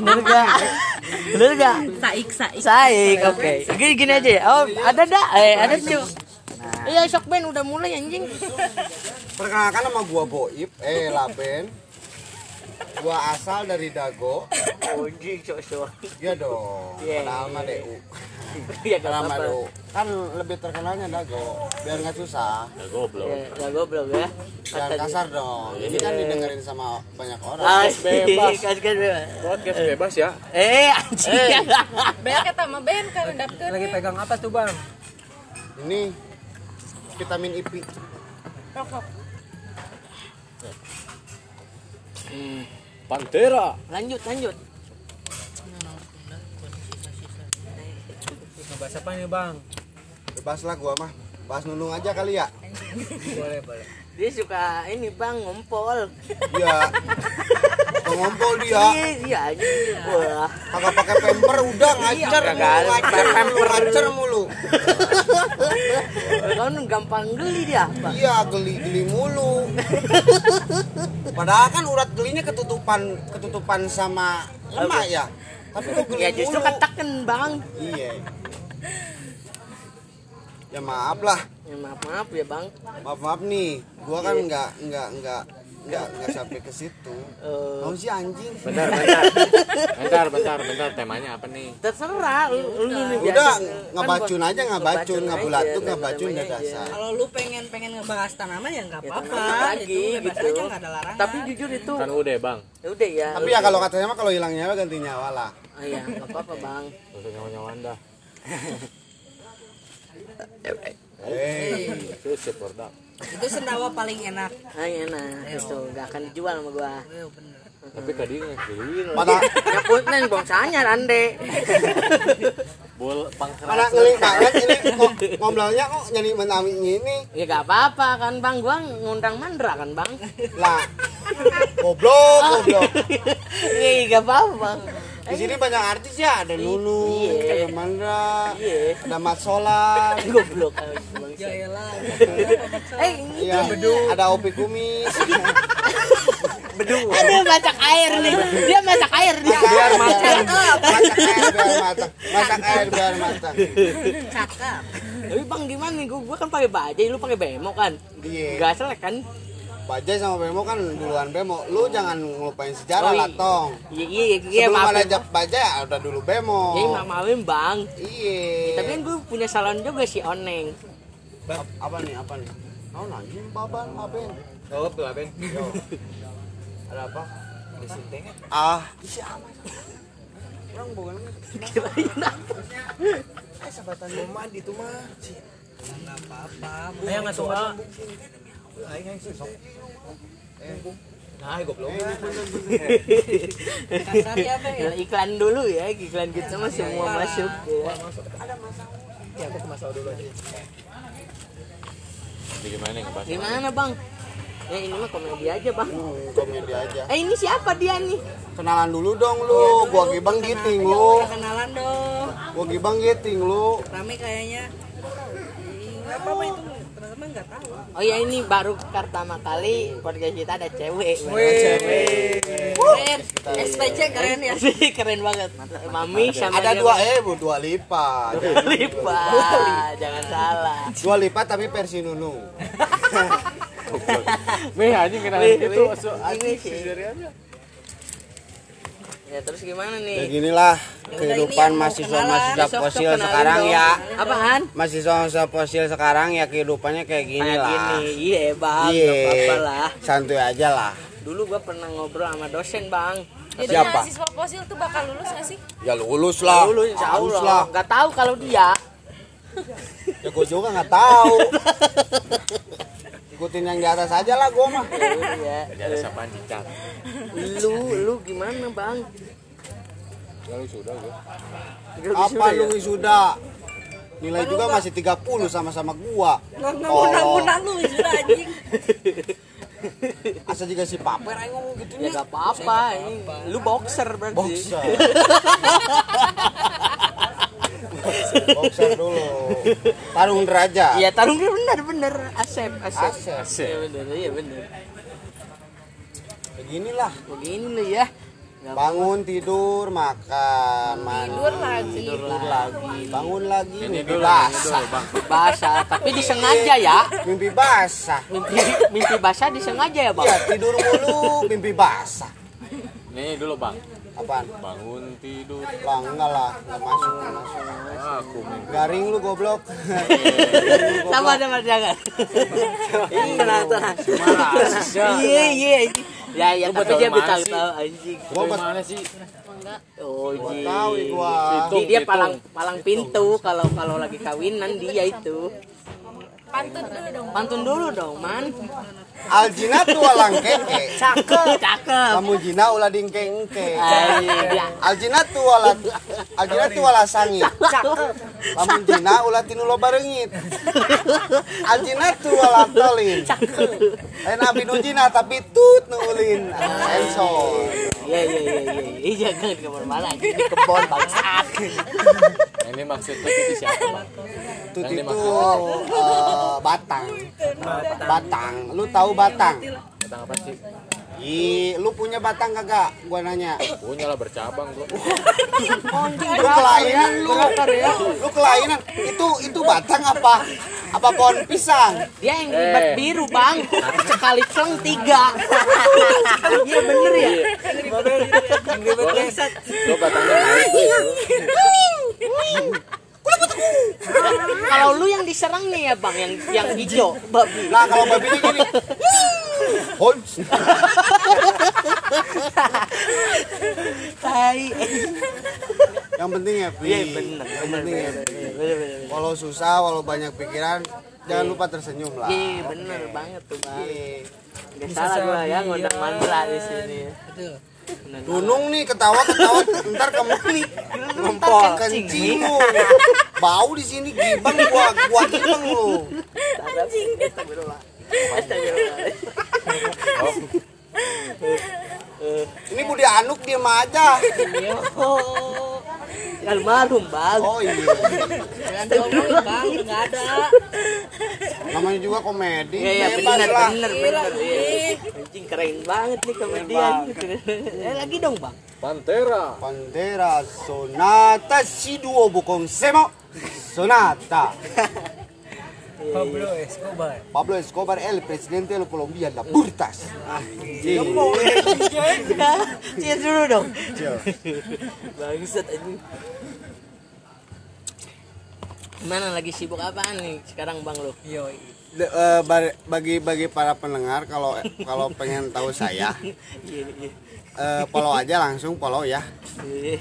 Bener gak? Bener gak? Saik saik. Saik, oke. Gini, gini aja ya. Oh, ada dah. Eh, ada cu. Iya, sok Ben udah mulai anjing. Perkenalkan nama gua Boib, eh Laben. Gua asal dari Dago. Anjing, sok sok. Iya dong. Iya. Padahal mah DU. Iya. DU. Kan lebih terkenalnya Dago. Biar nggak susah. Ya goblok. Ya, gak goblok ya. Jangan kasar dong. Ini kan didengerin sama banyak orang. Asik, bebas. kasih bebas. Podcast bebas ya. Eh, anjing. Ben kata mah Ben kan dapkeun. Lagi pegang apa tuh bang? Ini vitamin IP. Rokok. Pantera. Lanjut, lanjut. Ngebahas apa nih bang? Bebas lah gua mah. Bahas nunung aja kali ya. Boleh boleh. Dia suka ini bang ngompol. Iya. Pengompol dia. Iya, iya anjing. Wah. Kagak pakai pamper udah ngajar Iya, mulu, kagak. ngajar ngajar mulu. Kan gampang geli dia. Bang. Iya, geli-geli mulu. Padahal kan urat gelinya ketutupan ketutupan sama lemak ya. Tapi kok geli Ya justru ketaken bang. Iya. Ya maaf lah. Ya, maaf maaf ya bang. Maaf maaf nih. Gua kan Iya. nggak nggak nggak nggak nggak sampai ke situ. Eh, Kamu sih anjing. Bentar, bentar. Bentar, bentar, bentar. Temanya apa nih? terserah lu, lu nih Udah biasa. ngebacun Kan aja ngebacun, ngebulatuk, ngebacun udah dasar. Kalau lu pengen pengen ngebahas tanaman ya nggak Ya, apa-apa. lagi Itu gitu. aja nggak ada larangan. Tapi jujur itu Kan udah bang. ya udah ya. Tapi ya kalau katanya mah kalau hilang nyawa ganti nyawa lah. Ah, iya, nggak apa-apa bang. Untuk nyawa-nyawa anda. Eh, Itu si produk. Itu sendawa paling enak. Ah, enak itu nggak akan dijual sama gua. Eh, bener. Tapi tadi ngekilir. pada Ya putnen bongsanya rande. Bol pada pangkeras. ngeling banget ini kok ngobrolnya kok jadi menami ini. Ya gak apa-apa kan bang, gua ngundang Mandra kan bang. Lah. Goblok, goblok. Iya gak apa-apa bang. Di sini banyak artis ya, ada Nunu, Iya. ada Mandra, Iya. ada Mat Solar, Goblok. Ya elah. Eh iya, ada Opi Kumis. beduk. Aduh masak air nih. Dia masak air dia. Biar matang, masak air biar matang, masak air biar matang. Cakep. Tapi bang gimana nih? Gua, gua kan pakai bajai, lu pakai bemo kan? Iya. Gak selek kan? Bajai sama Bemo kan duluan Bemo. Lu jangan ngelupain sejarah Oh, lah, iya. Tong. Iya iya iya Sebelum maaf. ada jap Bajai ya udah dulu Bemo. Iya maaf maafin bang. Iya. Tapi kan gue punya salon juga si Oneng. Ap- apa nih? Apa nih? Oh, anjing baban, apa? Oh tuh Ben. Ada apa? Di sinting. Ah, isi apa? Orang bukan Kirain apa? eh sabatan mau mandi tuh mah. Nggak apa-apa. Ayo nggak tuh ah. Nah, goblok. Ya. Ya, iklan dulu ya, iklan kita mah semua masuk. Ya. Ya aku ke Mas Ao dulu aja. Jadi gimana nih ngebahas? Gimana bang? Ya ini mah komedi aja bang. Hmm, komedi aja. Eh ini siapa dia nih? Kenalan dulu dong lu. Gua gibang giting lu. Kenalan dong. Gua gibang giting lu. Rame kayaknya. Ih, Nggak apa-apa itu nggak tahu. Oh ya ini baru pertama kali podcast kita ada cewek. Keren. SPC keren ya. Asik, keren banget. Mami sama Ada dua eh, bu, dua lipat. lipat. Jangan salah. Dua lipat tapi versi Nunung. Meh anjing kenal Wih, wih. So, Ini sih. Ya terus gimana Ya nih? ginilah ini kehidupan mahasiswa-mahasiswa Sok-sok fosil sekarang dong. ya. Apaan? Mahasiswa-mahasiswa fosil sekarang ya kehidupannya kayak gini Kayak lah. gini. Iya bang, Iya. gak apa-apa lah. Santuy aja lah. Dulu gua pernah ngobrol sama dosen bang. Jadi Siapa? mahasiswa fosil tuh bakal lulus nggak sih? Ya lulus lah. Dulu insya Harus Allah. lah. Gak tahu kalau dia. Ya gue juga nggak tahu. Ikutin yang di atas aja lah gue mah. Iya. Jadi ada sapaan cicat. Lu, lu gimana bang? Ya lu sudah gue. Apa ya? lu wisuda? Nilai juga masih 30 sama-sama gua. Nggak nggak lu sudah anjing. Asa juga si Paper aing ngomong gitu Ya nih. gak apa-apa. ini Lu boxer berarti. Boxer. Boxer dulu. Tarung derajat. Iya tarung dia bener bener. Asep, asep. Asep. Asep. Iya bener, iya bener. Beginilah. Begini ya. bangun tidur makan mandi Tidur lagi. tidur tidur lagi lagi bangun lagi Ini mimpi basah basah tapi disengaja ya mimpi basah mimpi mimpi basah disengaja ya bang ya tidur mulu mimpi basah Nih dulu, Bang. Apaan? Bangun tidur. bang enggak lah enggak masuk enggak masuk. Aku mimpi. garing lu goblok. Sama sama jangan. Tenang tenang. iya. Iya ya ya tapi dia sih? tahu anjing. Gua mana sih? oh Gua ji tahu gua. Itu. Ji, dia palang palang pintu kalau kalau lagi kawinan dia itu. Pantun dulu dong. pantun dulu dong man Aljina tuh walang keke cakep. Cakep. Kamu jina ulah dingke engke Ay, dia Aljina tuh wala Aljina tuh wala sangit lamun jina ulah tinu loba reungit Aljina tuh wala tolin. Lain abi nu jina tapi tut nu ulin. Ensor iya iya iya iya. Iya jangan anjing di kebon bangsat. Ini maksudnya itu siapa, Bang? tut itu. eh, batang. Batang. Lu tahu batang Batang apa sih? Ih, lu punya batang kagak? Gua nanya. Punya lah bercabang, Bro. Lu kelainan lu. Lu kelainan. Itu itu batang apa? Apa pohon pisang? dia yang ribet Eh. biru bang sekali ceng tiga iya bener ya Lo batangnya. kalau lu yang diserang nih ya bang yang yang hijau babi Nah, kalau babinya gini. Holz. tai Yang penting happy. iya bener Yang penting bener Walau susah, walau banyak pikiran, jangan lupa tersenyum lah. iya bener banget tuh bang Iya. Gak salah gua ya ngundang Mandra di sini Bener. Dunung nih ketawa ketawa ntar ke mana Ngempol. kencing lu bau di sini gibang gua gua gibang lu Astagfirullah. Astagfirullah. Ini Budi Anuk diem aja Oh, almarhum bang. oh iya Jangan diomongin bang, nggak ada. namanya juga komedi Iya iya bener bener. Iya. Anjing keren banget nih komedian. Eh, lagi dong bang. Pantera. Pantera Sonata si duo bukong semo Sonata Pablo Escobar. Pablo Escobar el presidente de Colombia la Burtas Iya. Cheers dulu dong. Bangsat anjing. Gimana lagi sibuk apaan nih sekarang bang lo? Yo, De- eh, bar- bagi bagi para pendengar kalau kalau pengen tahu saya Iya iya. eh, follow aja langsung follow ya Iya.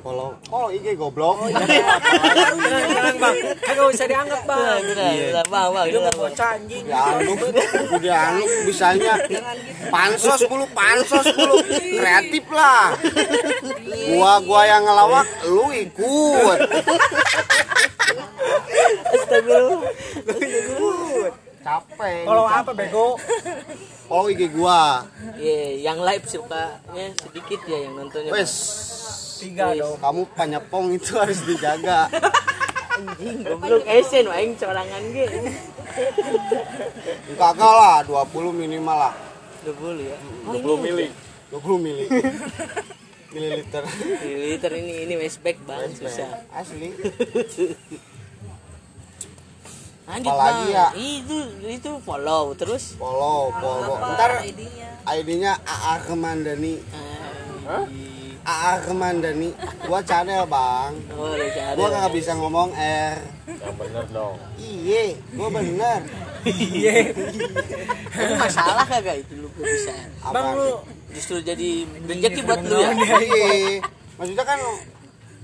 Follow follow IG goblok Jangan bang, kagak usah dianggap bang. Bener, bener, bang, bang, Lu bener, nggak bang. bocah anjing. Ya anu, udah anu bisanya pansos mulu, pansos mulu, kreatif lah. Gua gua yang ngelawak, lu ikut. Astagfirullah. Capek. Kalau apa bego? Follow IG gua. Iya, yang live sukanya sedikit ya yang nontonnya. Wes, Tiga dong. kamu panyepong itu harus dijaga. Anjing, goblok esen aing corangan ge. Kagak lah, 20 minimal lah. 20 ya. Oh, 20 mili. 20 mili. Mililiter. ini liter ini ini westback bang, susah. Asli. Lanjut Apalagi bang. ya? Itu itu follow terus. Follow, follow. Ntar ID-nya AA Kemandani. Ah, AA Kemandani. Gua channel, Bang. Oh, udah. Gua nggak bisa ngomong R. Yang bener dong. Iye, gua bener. Tapi masalah kagak itu lu bisa. Bang Apa? lu Justru jadi rezeki buat lu ya. Iye. Maksudnya kan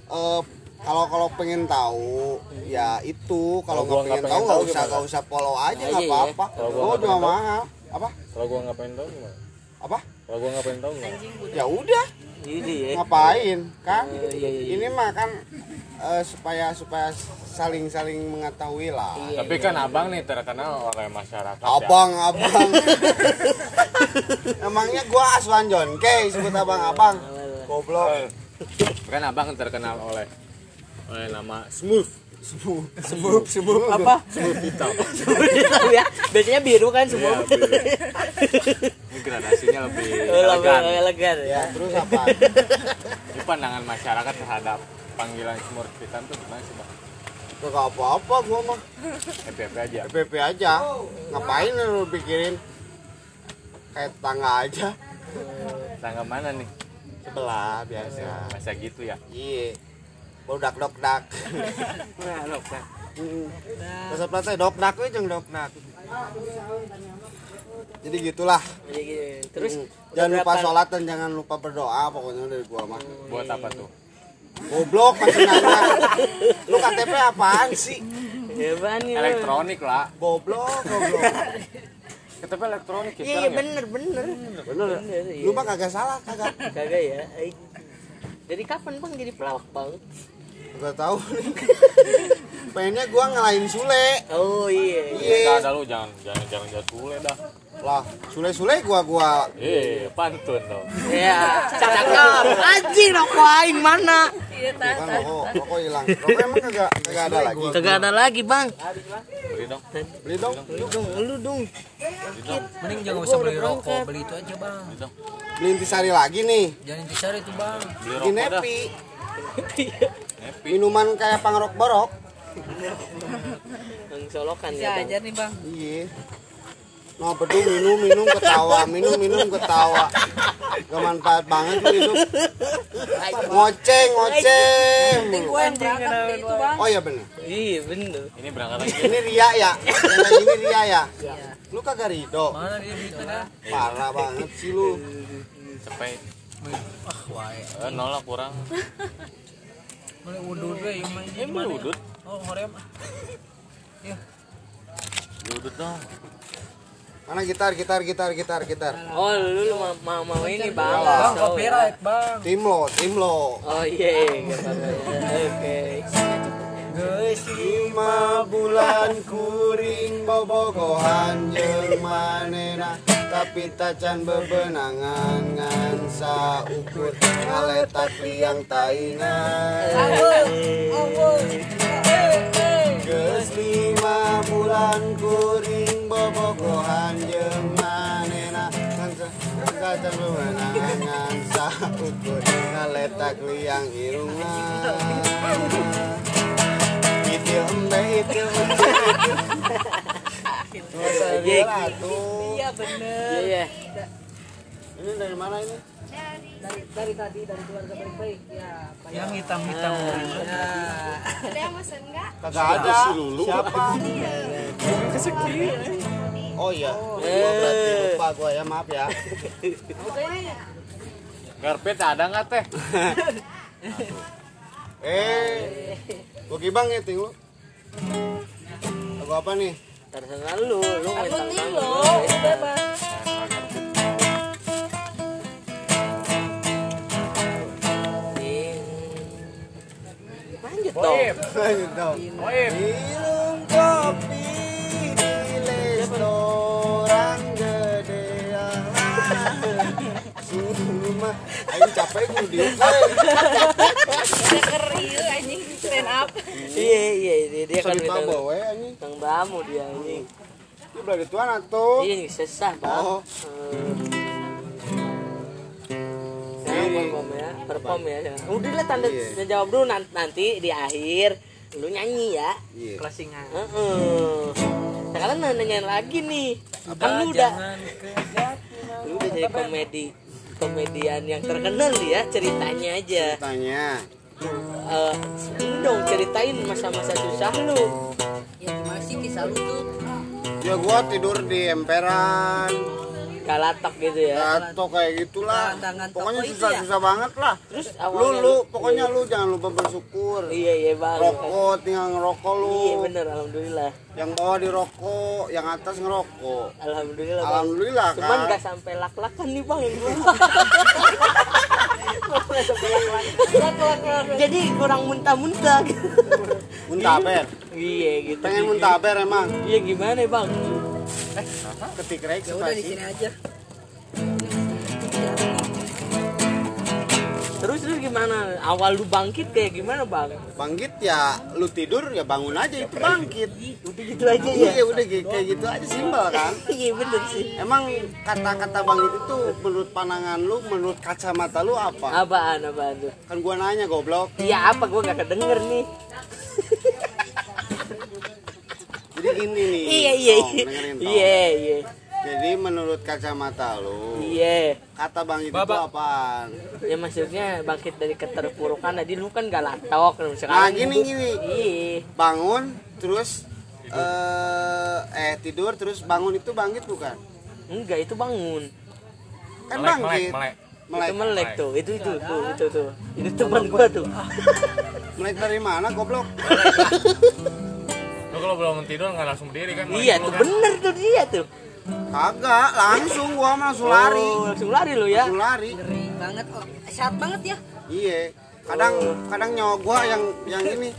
eh, kalau kalau pengen tahu ya itu kalau nggak pengen nggak tahu pengen nggak tahu usah nggak usah follow aja Nah, nggak iya, apa-apa Kalau gua oh nggak cuma pengen tahu. mahal apa Kalau gua ngapain tau gimana? apa Kalau gua ngapain tau gimana? ya udah Ini ya. ngapain kan iya, iya, iya. ini mah kan eh, supaya supaya saling saling mengetahui lah Iya, Tapi kan abang nih terkenal oleh masyarakat ya. abang abang emangnya gua Aswan John K sebut abang abang goblok Kan abang terkenal oleh oleh nama Smooth. Sebub, sebub apa Semut hitam. Semut hitam ya biasanya biru kan semua biru. Ini gradasinya lebih elegan elegan. ya Terus apa? Ini pandangan masyarakat terhadap panggilan semut hitam tuh gimana sih bang? Gak apa-apa gua mah happy aja. PPP aja. Ngapain lu pikirin? Kayak tetangga aja. Tangga mana nih? Sebelah biasa. Masa gitu ya? Iya. Bodak dok dak. nah kan Terus apa teh dok dak we jeung dok dak. Jadi gitulah. Jadi gitu. terus Hmm. jangan lupa berapa- sholat dan jangan lupa berdoa pokoknya dari gua mah. Buat apa tuh? Goblok masih nanya. Lu KTP apaan sih? ya ban ya Elektronik lah. Goblok, goblok. KTP elektronik ya iya sekarang ya? bener bener Bener ya? Bener, iya. Lu mah kagak salah, kagak. kagak ya dari kapan bang jadi pelawak bang Gak tahu nih. Pengennya gua ngalahin Sule. oh iya Iya. Enggak ada lu jangan jangan jangan jangan sule dah. Lah, Sule-sule gua gua Eh, pantun dong. ya cakep anjing rokok aing mana bukan rokok, rokok hilang. Rokok emang kagak kagak ada lagi. kagak ada lagi bang Beli dong. Beli dong. lu dong lu dong Mending jangan usah beli rokok, beli itu aja bang. Beli dong. Beli intisari lagi nih. Jangan intisari itu bang. Beli Di rokok dah. Minuman kayak pangrok borok. bang solokan ya bang nih bang. Iya. No bedung minum minum ketawa minum minum ketawa. Gak manfaat banget tuh hidup ngoceng ngoceng. Yang oh iya bener. Iya bener. Ini berangkat lagi. ini Ria ya. Yang gini Ria ya. Lu kagak rido parah banget sih lu. Sampai Ah, wae. eh, nolak kurang. Mana udut we yang main Eh, beli udut. Oh, ngorem. Beli udut dong. mana gitar gitar gitar gitar gitar oh lu, lu mau, mau, mau ini bang Bang, So, copyright bang. tim lo tim lo oh iya nggak apa-apa ya. oke Guys, lima bulan kuring bobogohan jeung manena tapi tacan bebenangan ngan saukur ngaletak liang taingan. Geus lima bulan kuring bobogohan jeung manena tacan bebenangan ngan saukur ngaletak liang irungan Iya. tuh. Iya bener. iya iya Ini dari mana ini? Dari, dari tadi dari keluarga baik-baik ya. Pak. yang hitam-hitam. Ada yang mesen enggak? Kagak ada. Siapa? Oh iya. Oh, berarti lupa gua ya, maaf ya. Garpet ada nggak teh? Eh. Gua kibang ya ting lu. Lagu apa nih? terserah lu lu Aku minta nih lo, itu bebas. lanjut dong Lanjut dong. Minum kopi Aing capek kudu diuk we. Keriu anjing stand up. iya iya iya, dia kan minta bawa anjing. tang tamu dia ini Ini belah tuan atuh. iya sesah bang Oh. Sekarang Ini. perform ya perform ya udah lah tanda Iya. jawab dulu nanti, di akhir lu nyanyi ya Iya. Closingan. Heeh. sekarang nanya lagi nih kan lu udah lu udah jadi komedi komedian yang terkenal ya ceritanya aja Tanya. Eh, ini dong ceritain masa-masa susah lu Ya gimana sih kisah lu tuh? Ya gua tidur di emperan. Kalatak gitu ya Atau kayak gitulah. Tangan toko Pokoknya itu susah-susah banget lah. terus Lu lu pokoknya lu jangan lupa bersyukur. iya iya bang Rokok tinggal ngerokok lu. iya bener alhamdulillah Yang bawah di rokok, yang atas ngerokok. alhamdulillah bang Alhamdulillah cuman kan. gak sampai lak-lakan nih bang yang jadi kurang muntah-muntah gitu Muntaber. iya gitu Pengen muntaber emang. iya gimana bang Ketik rek Ya udah di sini aja. terus terus gimana awal lu bangkit kayak gimana bang Bangkit ya lu tidur ya bangun aja itu bangkit. udah gitu aja ya Iya udah kayak kayak gitu aja simpel kan. iya bener sih Emang kata-kata bangkit itu menurut pandangan lu, menurut kacamata lu apa? apaan apaan tuh Kan gua nanya goblok. iya apa gua gak kedenger nih Gini nih. iya iya iya iya iya Jadi menurut kacamata lu, iya kata bangkit itu Bapak. apaan? ya maksudnya bangkit dari keterpurukan tadi lu kan gak latok Nah sekarang gini gini, iya bangun terus eh eh tidur terus bangun itu bangkit bukan? enggak itu bangun Kan Melek, bangkit. melek, Melek. itu melek tuh itu itu tuh itu tuh itu teman gua tuh Melek dari mana goblok? Lu kalau belum tidur nggak langsung berdiri kan? iya tuh kan? bener tuh dia tuh Kagak, langsung gua mah langsung lari. Oh, langsung lari lu ya Langsung lari. Ngeri banget kok. Sehat banget ya. Iya. Kadang kadang nyawa gua yang yang ini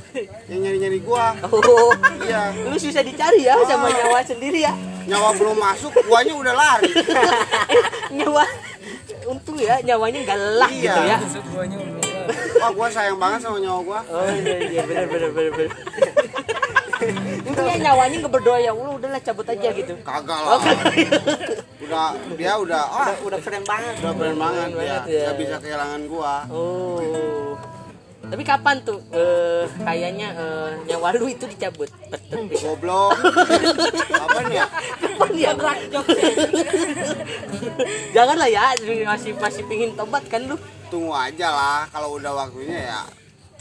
yang nyari-nyari gua. oh Iya. lu susah dicari ya sama nyawa sendiri ya Nyawa belum masuk, guanya udah lari. nyawa untung ya nyawanya galak Iya. gitu ya. Wah, gua sayang banget sama nyawa gua. oh iya iya bener bener bener bener intinya nyawanya nggak berdoa ya Allah udahlah cabut aja gitu Kagak oh lah. Udah dia udah ah, udah keren banget udah keren banget ya. ya. Gak bisa kehilangan gua. oh tapi kapan tuh eh, kayaknya eh, nyawa lu itu dicabut betul Goblok. Apa nih ya? kapan ya janganlah ya masih masih pingin tobat kan lu Tunggu aja lah kalau udah waktunya ya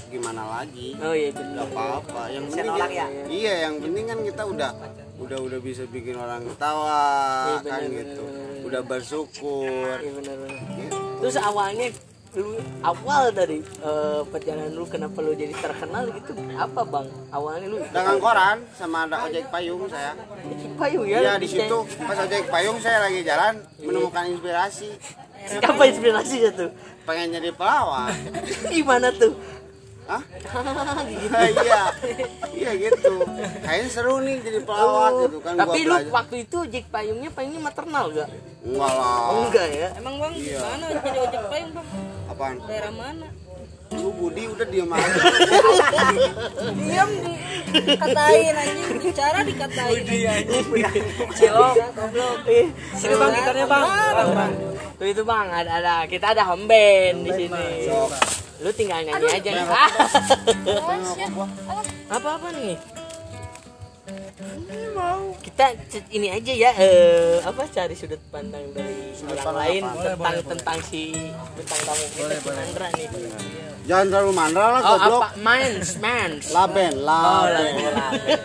gimana lagi. oh iya bener Gak apa-apa. Yang penting nolak kita- ya? Iya, yang penting kan kita udah udah udah bisa bikin orang ketawa Iya, kan bener, gitu. bener. Udah bersyukur. Iya. Gitu. Terus awalnya lu awal dari eh, perjalanan lu kenapa lu jadi terkenal gitu apa bang awalnya lu Dagang koran sama ada ojek payung saya. payung ya Iya di situ pas ojek payung saya lagi jalan menemukan inspirasi. apa inspirasinya tuh Pengen jadi pelawak. gimana tuh Hah? iya. Iya gitu. Kayaknya seru nih jadi pelawak gitu kan tapi lu waktu itu ojek payungnya payungnya maternal gak? Enggak lah. Oh, enggak ya Emang bang, Iya. mana jadi ojek payung bang? Apaan? Daerah mana? Lu Budi udah diem aja. Diam dikatain anjing, bicara dikatain. cilok goblok Eh, Sini bang gitarnya bang. Bang, bang. tuh itu bang ada ada kita ada home band di sini Sok. Lu tinggal nyanyi aja nih Ah. apa apa nih kita c- ini aja ya eh, apa cari sudut pandang dari orang pandang lain apa? tentang tentang si bintang tamu kita si Mandra nih Jangan terlalu mandra lah oh goblok. apa mans mans Laben, oh laben.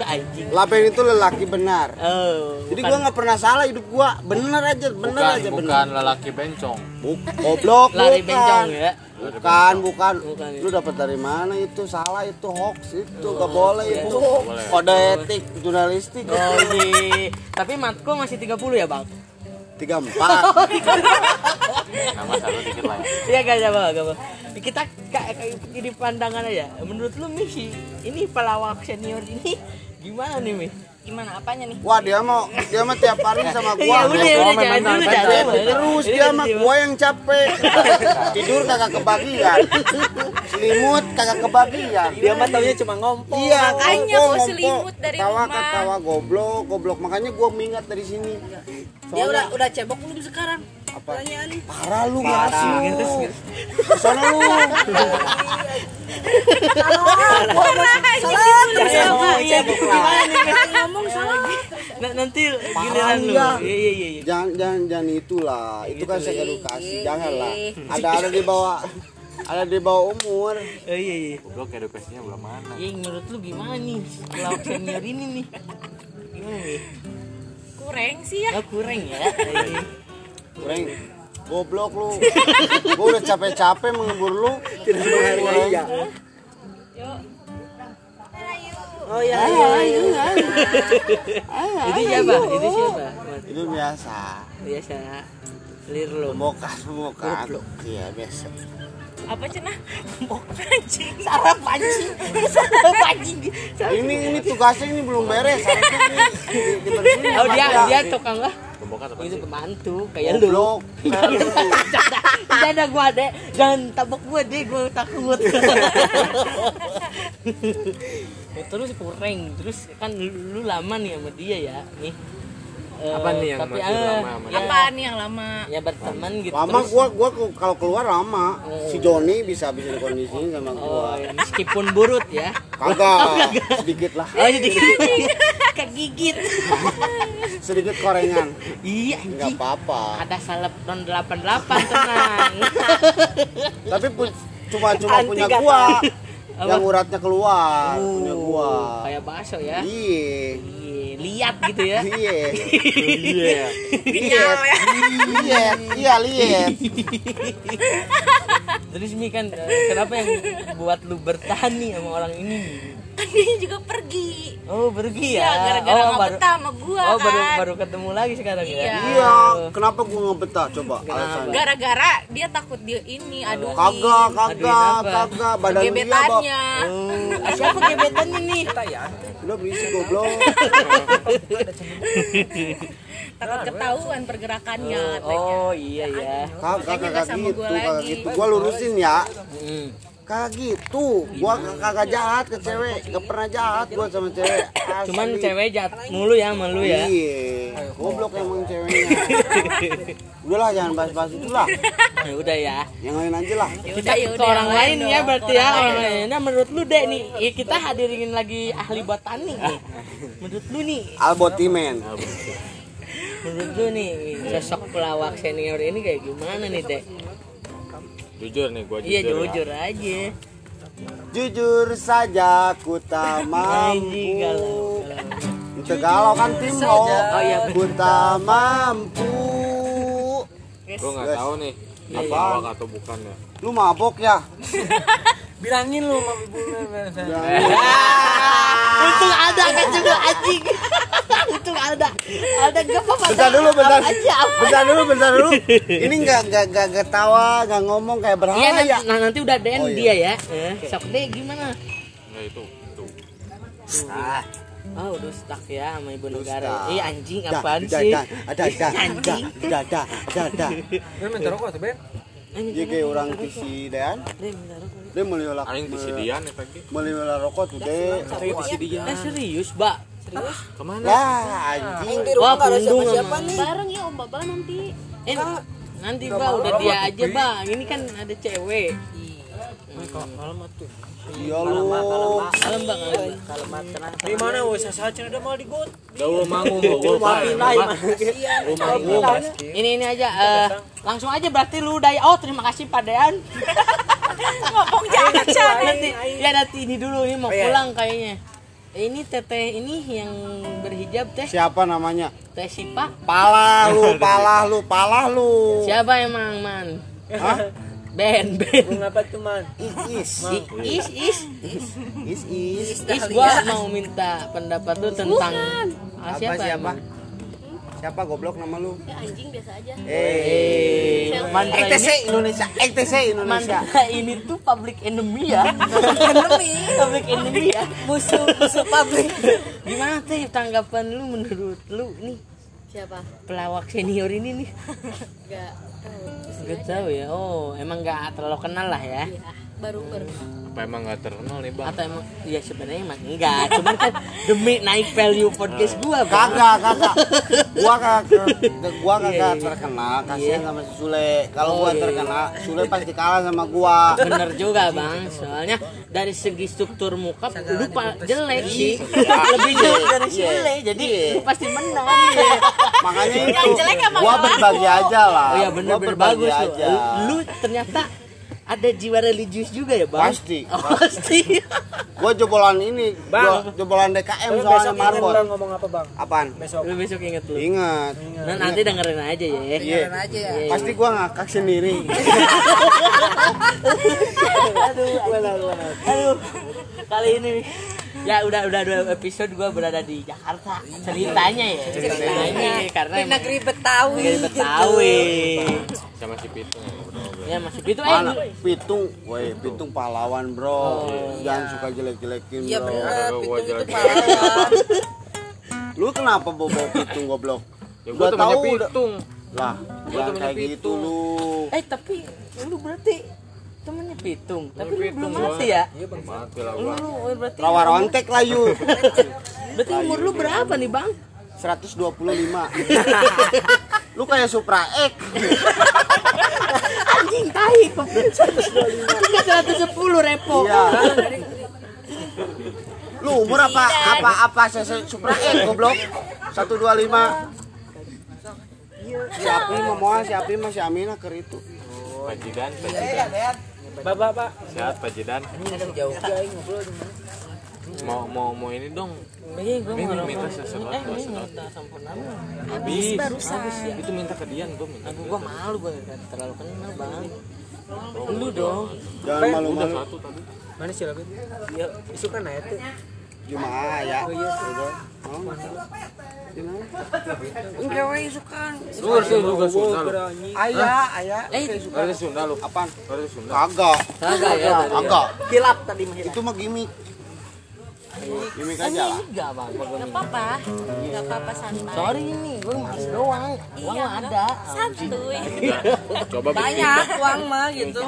anjing Laben itu lelaki benar. oh Jadi bukan- gua nggak pernah salah hidup gua. Bener aja, bener Bukan, aja bukan bener. lelaki bencong. Buk- Goblok lari bukan. bencong ya Bukan, bukan. Bukan. Lu dapat dari mana itu? Salah itu hoax itu. Gak boleh itu. boleh. Kode etik jurnalistik. oh iya tapi matku masih 30 ya bang 34. Nama satu dikit lah ya. Iya gak apa gak apa. Kita jadi pandangan aja. Menurut lu Mi si ini pelawak senior ini gimana nih Mi? Gimana apanya nih? Wah, dia mau dia mah tiap hari sama gua. udah udah komen jangan bentar, dulu. Terus dia mah gua yang capek. Tidur kagak kebagian. Selimut kagak kebagian. Dia mah taunya cuma ngompol. Iya, Makanya bawa ngompol. selimut dari ketawa, rumah. Ketawa goblok, goblok. Makanya gua mingat dari sini. Dia udah udah cebok belum sekarang? Apa? Pertanyaan nih. Parah lu ngasih lu. Sana lu. Salah terus Iya, iya? Ngomong salah. Nah, nanti giliran lu. Iya iya iya. iya. Jangan jangan jangan itulah. Itu kan saya edukasi. Janganlah. Ada ada di bawah ada di bawah umur. Oh iya iya. Goblok edukasinya belum mana. Iya menurut lu gimana nih pelawak senior ini nih? Gimana nih? Kurang sih ya. Oh, kurang ya. Kurang goblok lu. Gua udah capek-capek menghibur lu. Tidak menghargai ya. Yuk. Oh iya iya iya. Itu siapa? Itu siapa? Itu biasa. Biasa. Lir lo. Pembokas, pembokas. Iya, biasa. Apa cenah? Anjing. Sarap anjing. Sarap anjing. Ini ini tugasnya ini belum beres. Dibersihin. Oh dia dia tukang lah. Itu sih? pembantu kayak lu. Lu. ada gua dek jangan tabok gua deh gua takut terus kurang terus kan lu, lu lama nih sama dia ya nih Eh, Apa nih yang tapi, masih eh, lama ya, Apa nih yang lama? ya berteman gitu. Lama terus- gua gua kalau keluar lama. Si Joni bisa bisa dikondisiin sama oh, gua meskipun burut ya. Kagak sedikit lah. Oh jadi kegigit sedikit korengan. Iya nggak apa-apa. Ada salep non 88 tenang. Tapi pu- cuma cuma punya gua yang uratnya keluar punya gua. kayak bakso ya? Iya. Iya, lihat gitu ya? Iya. Iya. lihat lihat iya lihat terus Mi kan eh, kenapa yang buat lu bertahan nih sama orang ini? Kan dia juga pergi. oh pergi ya, Ya, gara-gara oh, baru betah sama gua oh baru kan. baru ketemu lagi sekarang ya Iya. iya kenapa gua nggak betah coba alasannya Gara-gara dia takut dia ini aduh. kagak kagak kagak badan dia bak Gebetannya. oh ah, siapa gebetannya nih udah berisik goblok Takut ketahuan pergerakannya. katanya. oh iya ya kagak kagak gitu gua kagak lagi. gitu gua lurusin ya Hmm. Kagak gitu gua kagak jahat ke cewek. Gak pernah jahat gua sama cewek. Asli. cuman cewek jahat mulu ya sama lu ya. Iya. Goblok emang ceweknya. Udahlah jangan bahas-bahas itu lah. Ya udah ya. Yang lain aja lah. Ya kita ya ke orang lain ya berarti ya orang lain lain nah menurut lu deh nih ya kita hadirin lagi ahli botani nih. Menurut lu nih. Albotimen menurut lu nih sosok pelawak senior ini kayak gimana nih dek Jujur nih, gua jujur. iya ya. jujur aja jujur saja ku tak mampu Itu galau kan tim lo Oh, iya, ku tak mampu Gua nggak tahu nih. Ini Apaan? pelawak atau bukan ya. lu mabok ya Bilangin lu sama ibu untung ada kan juga anjing untung ada ada gak apa-apa bentar dulu bentar aja bentar dulu bentar dulu ini nggak nggak nggak nggak tawa nggak ngomong kayak Iya berhala nanti, ya nah, nanti udah den Oh, iya. dia ya. Eh, sok deh gimana? Nah itu, itu. Oh udah stuck ya sama ibu negara. Eh anjing apaan dah, sih? ada ada Anjing. ada ada ada ada Lu minta rokok tuh, Ben. Anjing, jadi kayak orang tisi dean deh, bentar, bentar. Dia meliolak Aing di sidian ya tadi. meliolak rokok tuh deh Eh serius, Mbak? Serius? Ke mana? lah anjing Wah, pundung sama. Bareng ya Om Baba nanti. Eh, nanti Mbak udah dia aja, Mbak. Ini kan ada cewek. iya lu Kalem, Mbak. Kalem, Mbak. Di mana wes sasajen udah mau digot. Dawa mangu gua gua. Ini ini aja eh, langsung aja berarti lu udah oh terima kasih Pak Dean. Ngomong jangan nanti ya nanti ini dulu ini mau pulang kayaknya. Ini teteh ini yang berhijab teh siapa namanya teh Sipa. palah lu palah lu palah lu Siapa emang man? Hah? Ben Ben. Ngapa tuh, Man? is I- Is is is is is gua mau minta pendapat lu tentang Ah, siapa, siapa emang? Siapa goblok nama lu Ya, anjing biasa aja. eh Eh, ETC Indonesia ETC Indonesia ini tuh public enemy ya. enemy. public enemy ya. Musuh musuh public. Gimana teh tanggapan lu menurut lu nih Siapa? pelawak senior ini nih? Enggak tahu. Gak tahu ya. Oh, emang gak terlalu kenal lah ya. Ya, baru baru. Apa emang nggak terkenal nih bang? Atau emang ya sebenarnya emang enggak, cuman kan demi naik value podcast gua, Bang. kagak kagak gua kagak gua kagak Iya, iya. terkenal kasihan Iya. sama si Sule kalau Oh, gua iya. terkenal Sule pasti kalah sama gua Bener juga bang, soalnya dari segi struktur muka lu jelek sih, Iya. lebih jelek dari si Iya. Ule, jadi Iya. lu pasti menang. Iya. makanya itu jelek gua berbagi aja lah Oh iya bener Gua bener berbagi bagus lu. aja Lu ternyata ada jiwa religius juga ya bang? Pasti. Oh, pasti. gua jebolan ini gua jebolan DKM Lu soalnya marbot ngomong apa, Bang? apaan Besok. Lu besok inget lu. ingat Nah nanti dengerin aja ya. iya Iya, pasti gua ngakak sendiri Aduh, aduh. Kali ini ya udah udah dua episode gua berada di Jakarta. Ceritanya ya, ceritanya karena Di negeri Betawi. negeri Betawi. Sama si Pitung. Ya, masih itu eh mana pitung woi pitung pahlawan bro jangan suka jelek-jelekin Iya bro Gua Pitung itu jelek. pahlawan. lu kenapa bawa pitung goblok Ya gua temannya tahu Pitung. lah jangan temennya kayak gitu Pitung. lu Eh tapi lu berarti temennya Pitung, tapi lu belum Pitung, mati ya? Mati lah Lu, gua. lu oh, berarti Rawa rontek layu. berarti umur lu berapa nih bang? 125. Lu kayak Supra X. Anjing tai kok 125 110 repo Iya. Lu umur apa? Apa apa Supra X goblok? 125. Si Api mah moal, si Api mah si Aminah keur itu. Pajidan, pajidan. Bapak, Pak. Sehat pajidan. Jauh aja ngobrol Mau mau mau ini dong. Iya, gua Ini mau minta Eh, sesuatu. ini minta sampurna Habis. Habis ya. Itu minta ke Dian gua minta. Aduh, gua malu nggak terlalu kenal, Bang. Lu dong. Jangan malu-malu. satu tadi. Mana sih lagi? Ya, isu kan ya itu. Cuma ya. Udah. Oh, Enggak wae sukan. Lu harusnya lu gak Sunda lu. Ayah, ayah. Eh, Harusnya Sunda lu. Apaan? Harusnya Sunda. Kagak. kagak ya tadi. Kagak. Kilap tadi mah. Itu mah gimmick. Gimmick Kan aja lah. enggak, Bang. gua Gak minta. apa-apa. Santai. Sorry ini, gua males doang. Uang Iya, mah ada. Santuy. Coba. Banyak uang mah gitu.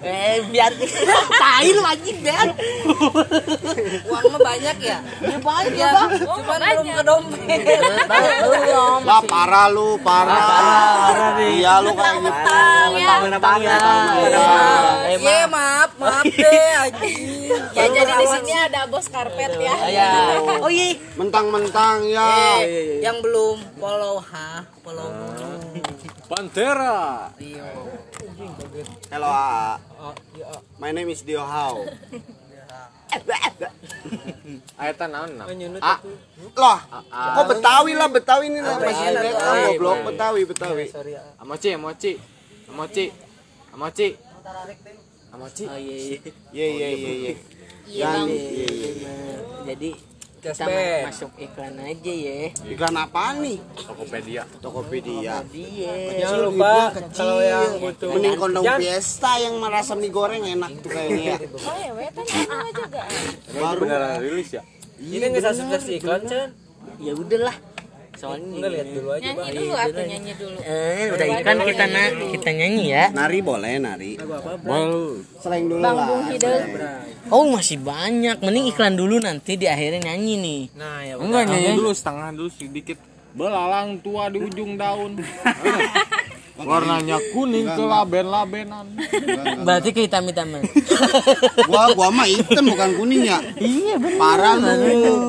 Eh, biar tai lu anjing, Dan. Uang mah banyak ya. Ya banyak, Ya, Bang. cuman belum ke dompet. Belum. Lah parah lu, parah. parah nih. Iya lu kayak gitu. Mentang-mentang ya. Eh, Iya, maaf, maaf deh anjing. Ya jadi di sini ada bos karpet ya. Ya. Oh iya. Mentang-mentang ya. Eh, yang belum follow ha, follow. Pantera. Hello, A. My name is Dio How. Ayatan naon nah. Ah, loh, kok Betawi lah, Betawi ini lah masih rekam goblok Betawi, Betawi. Amoci, amoci. Amoci. Amoci. Amoci. Oh iya. iya. Iya, iya, iya, iya. Iya, Yang Bang. iya, iya. Bener. Jadi kita ma- masuk iklan aja ya. iklan apaan nih? Tokopedia. Tokopedia. Dia. Jangan Kecil, lupa kalau yang butuh Mending kondom Fiesta yang merasa mie goreng enak tuh kayaknya ya. Oh ya, wetan sama juga. Baru. beneran rilis ya? Ini nggak subscribe iklan, Chan. Ya udahlah. Soalnya Enggak lihat dulu aja, Bang. Nyanyi dulu atuh nyanyi dulu. Eh, udah iklan kita na kita nyanyi ya. Nari boleh nari. Bal. Selain dulu Bang lah. Bung. Oh masih banyak. Mending iklan dulu nanti di akhirnya nyanyi nih. Nah, ya Enggak nyanyi dulu setengah dulu sedikit. Belalang tua di ujung daun. Warnanya kuning kelaben-labenan. Berarti ke hitam hitaman. Gua gua mah hitam bukan kuning ya. iya bener. Parah lu,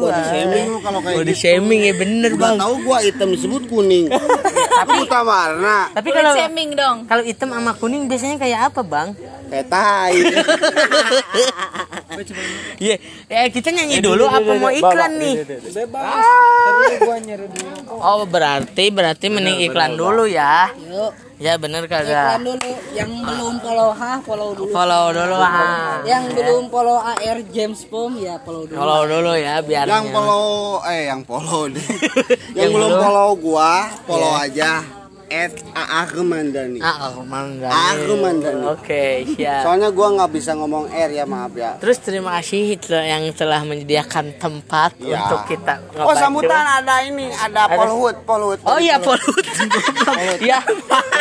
body shaming lu kalau kayak Body gitu. shaming ya bener Udah bang. tahu gua hitam disebut kuning. Tapi buta warna. Tapi kalau shaming dong. kalau hitam sama kuning biasanya kayak apa bang? Kayak tai. Iya, eh kita nyanyi dulu apa mau iklan nih? Bebas. Dulu. Oh berarti berarti mending iklan dulu ya. Yuk, Ya bener iklan kagak. dulu. Yang belum follow ha, follow dulu. Follow dulu ah. Yang belum follow AR James Pom ya follow dulu. Follow dulu ya biar yang follow eh yang follow deh. yang, Yang belum belum. follow gua, follow aja at AA Kemandani. Ah, aku mangga. Aku mandani. Oke, siap. Soalnya gua nggak bisa ngomong R ya maaf ya. Terus terima kasih Hitler yang telah menyediakan tempat Ya. untuk kita Oh ngebantu. sambutan ada ini, ada Polhut, Polhut. Oh iya Polhut. ya.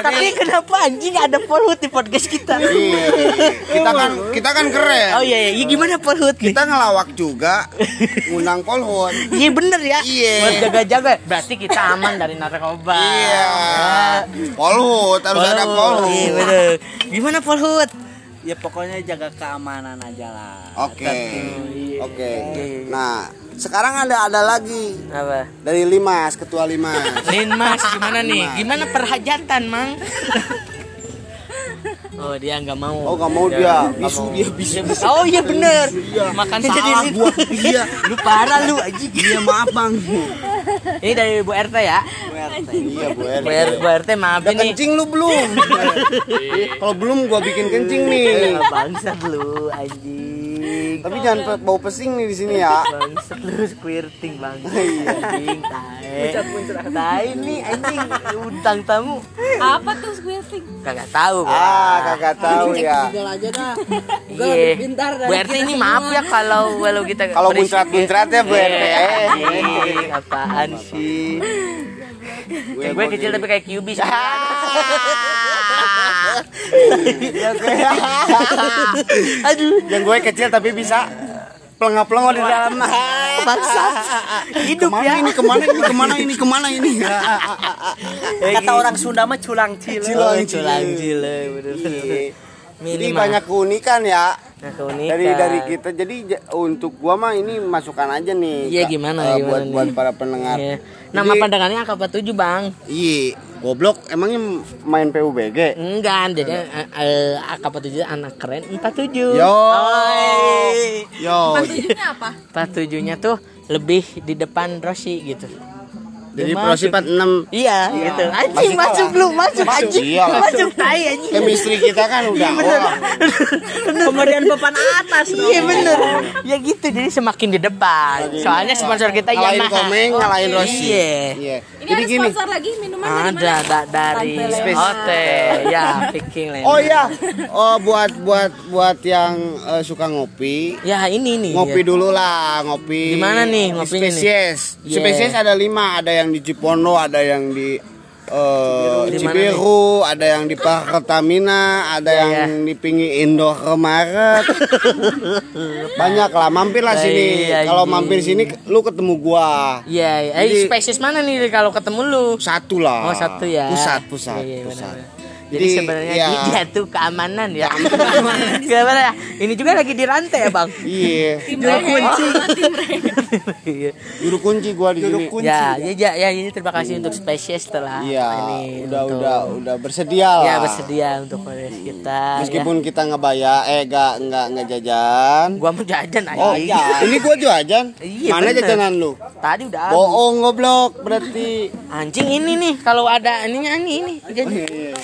Tapi kenapa anjing ada Polhut di podcast kita? Iya. Kita kan kita kan keren. Oh iya iya, Ya, gimana Polhut? Kita ngelawak juga ngundang Polhut. Iya bener ya. Iya. Buat jaga-jaga. Berarti kita aman dari narkoba. Iya. Polhut harus ada Iya Polhut. bener. Gimana Polhut? Ya pokoknya jaga keamanan aja lah. Oke. Iya. Oke. Nah, sekarang ada ada lagi Apa? dari Limas, ketua Limas. Lin Mas gimana nih? Gimana perhajatan Mang? Oh dia nggak mau. Oh, nggak mau dia. Bisu dia bisu. Oh iya bener. Makanya jadi Salah gua dia. lu parah lu anjing. Iya maaf bang. Ini dari Bu RT ya. Iya bu Bu, R. R- Bu RT maaf Udah ini. kencing lu belum? Kalau belum gua bikin kencing nih. Bangsat lu anjing. Tapi jangan pe- bau pesing nih di sini ya. Bangsat lu squirting bang. Anjing tae. Tae nih anjing undang tamu. Apa tuh squirting? Kagak tahu gua. Ah, kagak tahu ya. Google aja dah. Google Iya. lebih pintar dari Bu RT ini maaf ya kalau kalau kita Kalau berisik. muncrat-muncrat ya Bu RT. Eh, anjing, apaan sih? Gue Gue kecil tapi kayak QB gue aduh yang gue kecil tapi bisa pelengah-pelengah di dalam Bangsa. Hidup ke mana ya. ini ke mana ini ke mana ini ke mana ini Kata orang Sunda mah culang cil. Cilang Oh, culang cile, bener Iya. bener. jadi Minimal. banyak keunikan ya Nah, keunikan. dari dari kita jadi j- untuk gua mah ini masukan aja nih Iya, gimana, eh, gimana buat nih? buat para pendengar Iya. Nama Jadi- pandangannya angka 47 bang. iya goblok emangnya main PUBG Enggak, jadi eh, eh, angka 47 anak keren 47. Yo. Oi. yo Tujuannya apa? 47-nya tuh lebih di depan Rossi gitu. Jadi Dia pro masuk. sifat 6 Iya, gitu. Anjing masuk lu, masuk Masuk, anjing. iyalah. Masuk tai anjing. chemistry kita kan udah wah. Kemudian papan atas dong. Iya bener Ya gitu jadi semakin di depan Soalnya sponsor kita ngalahin Yamaha komeng ngalahin Rossi Iya iya Ini jadi ada gini sponsor lagi minuman dari Ada dari Ote Ya Land Oh iya, oh buat buat buat yang eh, suka ngopi, Ya ini nih ngopi ya. dulu lah, ngopi. Di mana nih nih? Spesies, Yeah. spesies ada lima, ada yang di Cipondo, ada yang di mana Cibiru, ada yang di Pertamina, ada Iya, yang di pinggir Indomaret. Banyak lah, mampir lah sini. Iya, Kalau iya. mampir sini lu ketemu gua. Iya iya. Eh spesies mana nih kalau ketemu lu Satu lah. Oh satu ya Pusat, pusat, Iya, iya, pusat. benar-benar. Jadi, Jadi, sebenarnya ya. dia tuh keamanan ya. Gimana ya? Ini juga lagi di rantai ya bang. Iya. Juru kunci. Ray. Iya. Juru kunci gua di sini. ya, ya, ya, ya, ini terima kasih untuk spesies telah Iya, ini udah untuk- udah udah bersedia lah. ya bersedia untuk podcast kita. Meskipun kita ngebayar, eh nggak nggak nggak jajan. ya. gua mau jajan aja. Oh iya, ini gua jajan. Iya, Mana bener. jajanan lu? Tadi udah. Bohong goblok berarti. Anjing ini nih kalau ada ininya ini ini. Oh, Jadi iya, iya.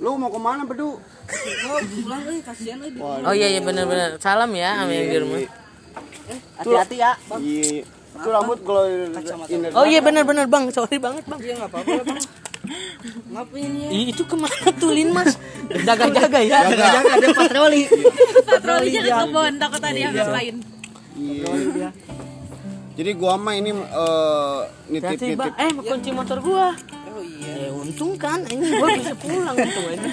Lu mau ke mana bedu? Oh iya iya benar-benar. Salam ya sama yang di rumah. Hati-hati ya. Iya. Itu rambut kalau ini. Oh iya benar-benar Bang. Sorry banget Bang. Iya enggak apa-apa Bang. Ngapain ya? Ih, itu ke mana tuh Lin Mas? Jaga-jaga ya. Jaga ada patroli. Patroli jangan kebon takut ada yang lain. Iya. Jadi gua mah ini eh, Bang. nitip-nitip. Eh kunci motor gua. Iya. Ya untung kan ini gua bisa pulang untung aja.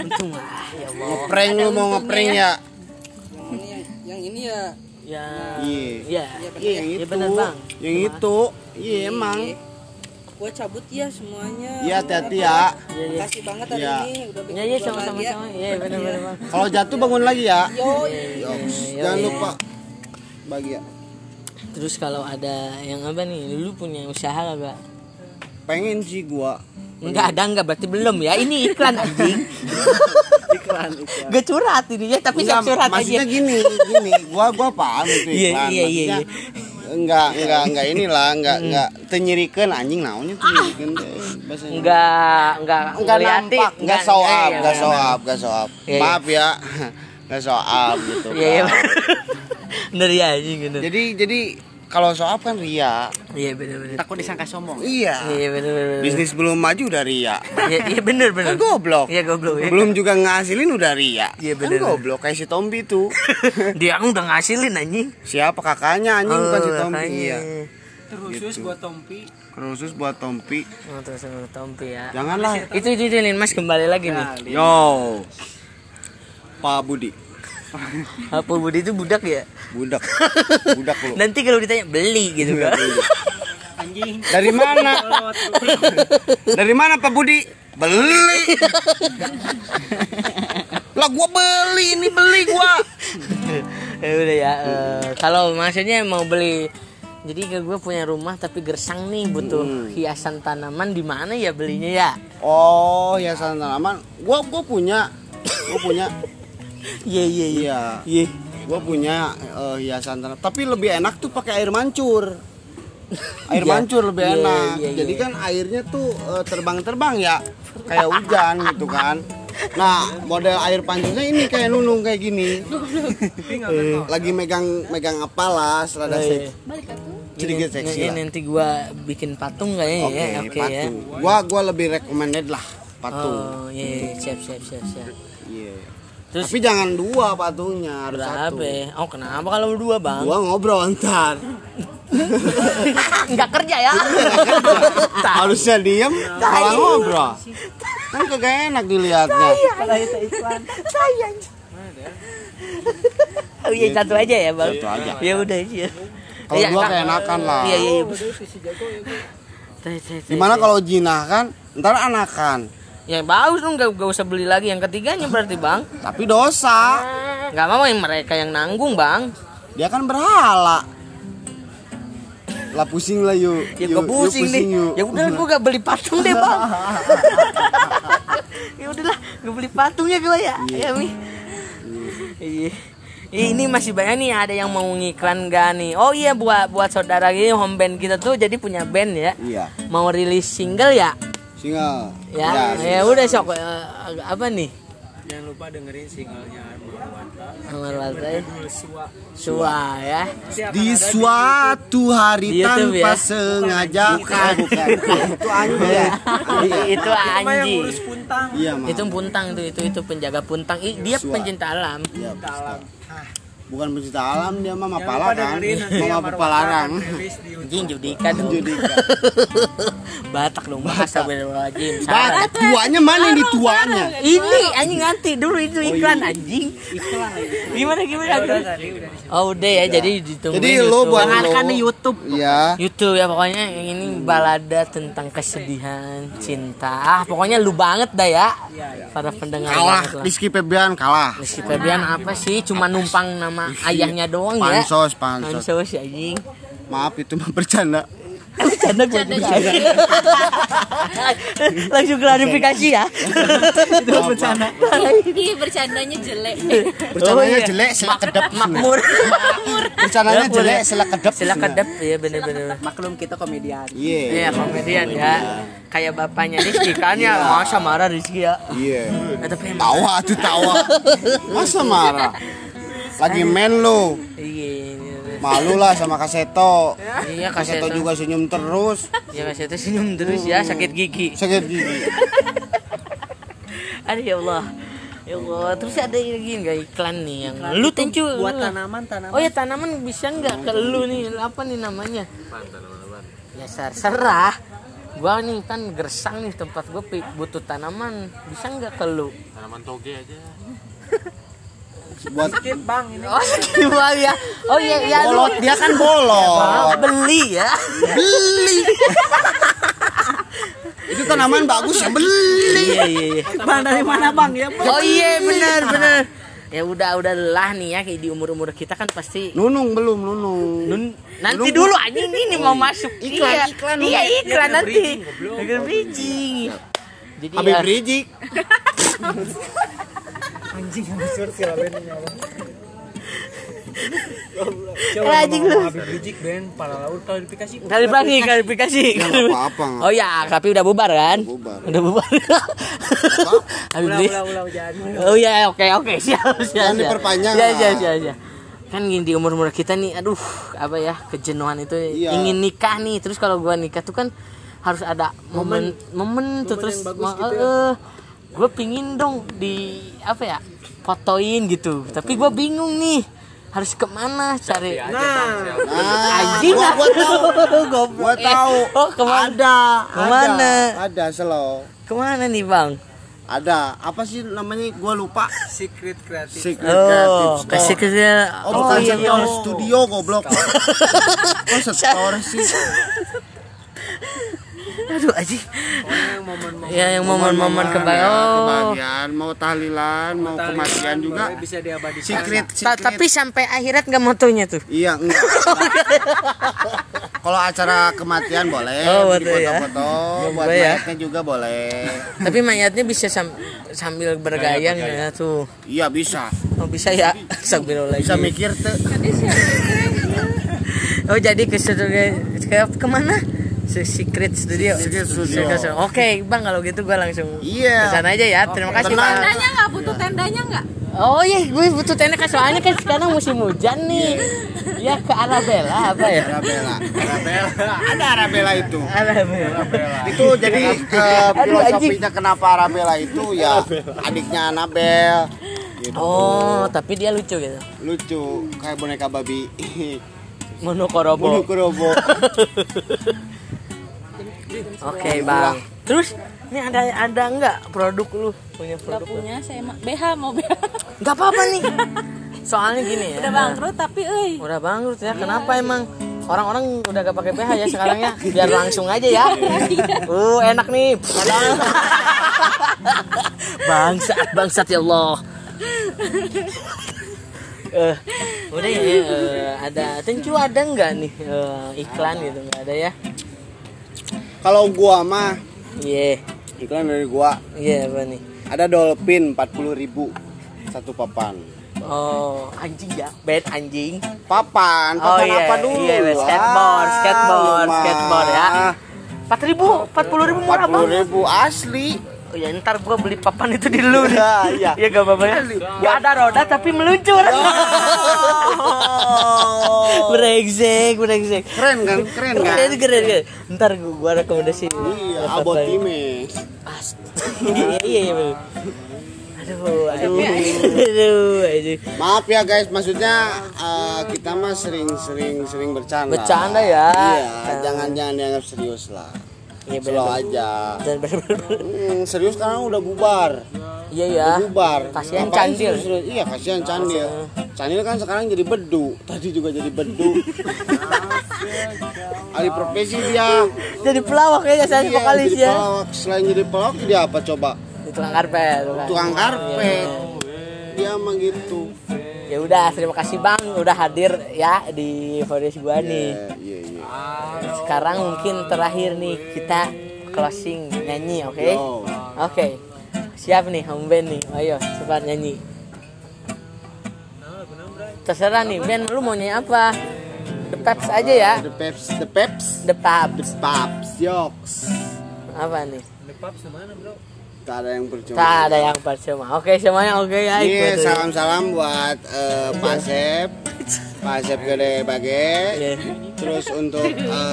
Untung ah ya Allah. Ngeprank lu mau ngeprank ya? Ini yang, yang ini ya Ya. Iya. Ya. Iya yang Iya itu. bener, Bang. Yang itu. Iya emang. gua cabut ya semuanya. Iya hati-hati ya. Iya iya. Makasih banget hari Iya. ini udah bikin Ya ya sama-sama bahagia. sama. Iya benar-benar Bang. Kalau jatuh bangun lagi ya. Yo, Yoks. Iya, Jangan iya. lupa bahagia. Terus kalau ada yang apa nih? Lu punya usaha kagak? Pengen sih gua. Enggak ada enggak berarti belum ya. Ini iklan anjing. Iklan iklan. Gak curhat ini ya, tapi Enggak, saya curhat maksudnya aja. gini, gini, gua gua paham itu Iya, iklan. iya, iya, Maksudnya, Enggak, enggak, enggak inilah, enggak, enggak tenyirikan anjing naonnya tenyirikan teh bahasanya. Enggak, enggak Enggak nampak, enggak iya, iya, enggak up, enggak. Iya, iya. Maaf ya. Enggak show up gitu. Iya, iya. Bener ya anjing. Jadi jadi kalau up kan ria. Iya bener bener. takut disangka sombong. Iya. Iya bener bener. Bisnis belum maju udah ria. Iya iya bener bener. Kan goblok. Iya goblok. iya. Belum juga ngasilin udah ria. Iya, Kan bener. goblok kayak si Tombi tuh. Dia kan udah ngasilin anjing. Siapa kakaknya anjing bukan si Oh, Tombi. makanya. Iya. Terkhusus buat Tompi. Khusus buat Tompi. Oh terus sama Tompi ya. Janganlah. Itu itu itu Lin, Mas kembali lagi nih. Yo. Pak Budi. Apa Budi itu budak ya? Budak. Budak lu. Nanti kalau ditanya beli gitu kan. Anjing. Dari mana? Dari mana Pak Budi? Beli. lah gua beli ini beli gua. ya udah ya. eh, kalau maksudnya mau beli jadi gue punya rumah tapi gersang nih butuh hiasan tanaman di mana ya belinya ya? Oh, hiasan tanaman. Gua gua punya. Gua punya. Iya iya iya. Iya. Iya. Gua punya eh, hiasan tanaman. Tapi lebih enak tuh pakai air mancur. Air Iya. mancur lebih Iya, enak. iya, Jadi iya. kan airnya tuh eh, terbang-terbang ya. Kayak hujan gitu kan. Nah, model air pancurnya ini kayak nunung kayak gini. Lagi megang megang apalah, rada Oh, iya. seks- sedikit Ini- seksi ini lah. nanti gua bikin patung kayaknya Oke, ya. Oke ya. patung. Gua gua lebih recommended lah patung. Oh iya, iya, siap siap siap siap. Iya. Terus Tapi jangan dua patungnya, harus berapa? satu. ya? Oh kenapa kalau dua bang? Gua ngobrol ntar. Nggak kerja ya. Harusnya diem, malah ngobrol. Kan kagak enak dilihatnya. Kalau itu iklan. Oh iya satu aja ya bang. Satu aja. Ya udah iya. Kalau Iya, dua keenakan lah. Iya iya. iya. ya, Gimana kalau jinah kan? Ntar anakan. Ya bagus dong nggak nggak usah beli lagi yang ketiganya berarti bang. Tapi dosa. Nggak mau yang mereka yang nanggung bang. Dia kan berhala. Lah pusing lah yuk. Ya Yuk, gue pusing, yuk, nih. Ya udah gue gak beli patung deh bang. ya udahlah, gue beli patungnya gue ya. Ya mi. Iya. Ih, Ini masih banyak nih ada yang mau ngiklan gak nih? Oh iya buat buat saudara ini home band kita tuh jadi punya band ya. Iya. Mau rilis single ya? Single. Ya, ya, udah sok eh, apa nih? Jangan lupa dengerin singlenya Marwanta. Amar Waltai. Sua. Sua ya. Di suatu hari Di YouTube tanpa ya? sengaja. Bukan, bukan. Itu anjing ya. itu Cuma yang anjing. ngurus puntang. Iya. Itu puntang tuh itu itu penjaga puntang. Dia pencinta alam. Iya, Bukan pencinta alam dia mah mapala kan. Mama pepalarang. Anjing judika dong. Judika. Batak dong bahasa. Bah, Salah. tuanya mana ini tuanya? Ini anjing nanti dulu itu iklan anjing. Gimana gimana? Oh udah ya jadi ditunggu. Jadi lo lo. di YouTube. Iya. YouTube ya pokoknya yang ini balada tentang kesedihan, cinta. Ah, pokoknya lu banget dah ya. Para pendengar Kalah. Rizky Febian kalah. Rizky Febian apa sih? Cuma numpang nama ayahnya doang ya. Pansos, pansos. Pansos ya anjing. Maaf itu mah bercanda. Bercanda gue juga. Langsung klarifikasi ya. Itu bercanda. Ih, bercandanya jelek. Bercandanya Oh, iya. jelek selak kedep. Makmur. Bercandanya jelek selak kedep. Sila kedep ya bener-bener. Maklum kita komedian. Iya. Iya komedian ya. Kayak bapaknya Rizky kan ya. Masa marah Rizky ya. Iya. Tawa tuh tawa. Masa marah? Lagi main lo. Iya. iya. Malu lah sama Kaseto. Iya Kaseto kaseto juga senyum terus. Ya kaseto senyum terus ya sakit gigi. Sakit gigi. Aduh ya Allah. Ya Allah, terus ada lagi nggak iklan nih yang lu tencu Buat lu. tanaman tanaman. Oh ya tanaman bisa nggak ke lu nih apa nih namanya? Ya ser- serah. Gua nih kan gersang nih tempat gua butuh tanaman bisa nggak ke lu? Tanaman toge aja. Buat Skip bang ini. Oh gimana ya? Oh iya ya lu bolot dia kan bolot. beli ya. Beli. Itu tanaman bagus ya beli. Iya iya iya. Bang dari mana bang ya bang? Oh iya benar benar. Ya udah udah lah nih ya kayak di umur umur kita kan pasti Nunung belum nunung. Nun, nanti dulu anjing ini mau masuk Iklan, iya, iklan, iya Nun. iklan nanti bridging jadi Habib ya, Rizik. Anjing absurd sih lah Eh, anjing lu. Habib Ben. Para laut klarifikasi. klarifikasi klarifikasi Ya apa-apa. oh ya tapi udah bubar kan? Bubar. udah bubar. Habib oh ya oke oke siap siap Jangan siap. diperpanjang ya siap siap siap. Kan gini di umur umur kita nih aduh apa ya kejenuhan itu Iya. ingin nikah nih. Terus kalau gua nikah tuh kan harus ada momen. momen, tuh terus yang bagus gitu ya. Eh, gue pingin dong di apa ya fotoin gitu tapi gua bingung nih harus ke mana cari Nah, Nah, anjing gua, gua tahu. Goblok. Gua tahu. oh ke mana Ada. Ke mana? Ada, ada slow. ke mana nih bang Ada. Apa sih namanya? Gua lupa. secret kreatif. Secret oh Creative Store. ke Oh, bukan iya, iya. studio goblok. Kok sektor sih? aduh Pokoknya yang momen-momen ya yang momen-momen ya, kebahagiaan oh kebahagiaan, mau tahlilan, mau kematian juga. bisa diabadikan. Secret, Ta- secret. tapi sampai akhirat nggak motonya tuh Iya, enggak. Kalau acara kematian boleh, Oh, ya. foto-foto, buat Boleh ya. mayatnya juga boleh. tapi mayatnya bisa sam- sambil bergayang ya tuh Iya bisa, oh bisa ya sambil lagi bisa mikir tuh. oh jadi ke ke ke mana Secret Studio. Secret Studio. Secret Studio. Oke, Bang, kalau gitu gua langsung Iya. ke sana aja ya. Terima kasih, tenang. Bang. Tendanya nggak butuh tendanya nggak? Oh iya, gue butuh tenda kan soalnya kan sekarang musim hujan nih. Ya ke Arabella apa ya? Arabella, Arabella, ada Arabella itu. Arabella. Itu jadi eh, filosofinya kenapa Arabella itu ya adiknya Anabel. Gitu. Oh, tapi dia lucu gitu. lucu kayak boneka babi Monokorobo. Monokorobo. Oke bang. Terus ini ada ada nggak produk lu punya Gak produk? lu? punya saya mah BH mau BH. Nggak apa-apa nih. Soalnya gini ya. Udah bangkrut tapi euy. Udah bangkrut ya. Kenapa emang? Orang-orang udah gak pakai PH ya sekarang ya. Biar langsung aja ya. Uh, enak nih. bangsat, bangsat ya Allah. Eh, udah ya, eh, ada tentu ada nggak nih eh, iklan gitu nggak ada ya? Kalau gua mah Iya, iklan dari gua iya apa nih? ada dolphin 40.000 satu papan. Oh, anjing ya, bad anjing. Papan, Oh papan iya, apa dulu? iya, Ah, skateboard, skateboard, skateboard ya. Empat ribu, empat puluh ribu murah bang. 40.000 asli. Oh ya ntar gua beli papan itu di lu nih. Iya, iya. Iya gak apa-apa ya. Gak ada roda tapi meluncur. brengsek, brengsek. Keren kan? Keren kan? Keren, keren, keren. Ntar gua, gua rekomendasi. Iya, abot times. Ast- Iya, iya, iya. Aduh, aduh, aduh, aduh. Maaf ya guys, maksudnya eh, kita mah sering-sering sering bercanda. Bercanda ya. Iya, jangan jangan dianggap serius lah. Iya, Slow aja. Dan. Hmm, serius karena udah bubar. Iya ya. Udah bubar. Kasihan Candil. Iya, kasihan Candil. Candil kan sekarang jadi bedu. Tadi juga jadi bedu. Alih profesi dia. Jadi pelawak kayaknya saya Iya, vokalis ya. pelawak. Selain jadi pelawak jadi apa coba? Di tukang karpet. Tukang karpet. Iya. Dia mah gitu. Ya udah, terima kasih Bang udah hadir ya di podcast gua nih. Iya, iya, iya. Sekarang mungkin terakhir nih kita closing nyanyi, oke? Yo. Oke. Siap nih home band nih. Ayo, cepat nyanyi. Terserah nih, band lu mau nyanyi apa? The Peps aja ya. The Peps, the Peps, The Peps. Paps, Yoks. Apa nih? Tak ada yang percuma. Tak ada yang percuma. Oke, semuanya oke ya. Iya, ikut. salam-salam buat eh, Pak Sep, Pak Sep Gede Bage. Iya. Terus untuk A